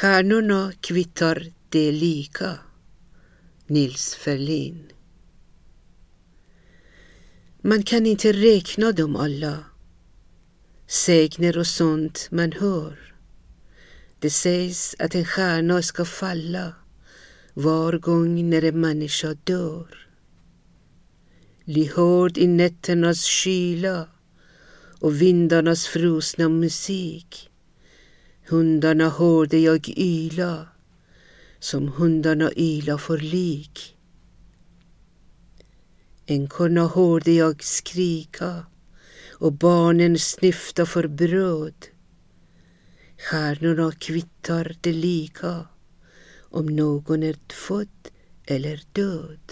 Stjärnorna kvittar det lika. Nils Ferlin Man kan inte räkna dem alla. Sägner och sånt man hör. Det sägs att en stjärna ska falla var gång när en människa dör. Lyhörd i nätternas kyla och vindarnas frusna musik. Hundarna hörde jag yla som hundarna yla för lik. Änkorna hörde jag skrika och barnen snyfta för bröd. Stjärnorna kvittar det lika om någon är född eller död.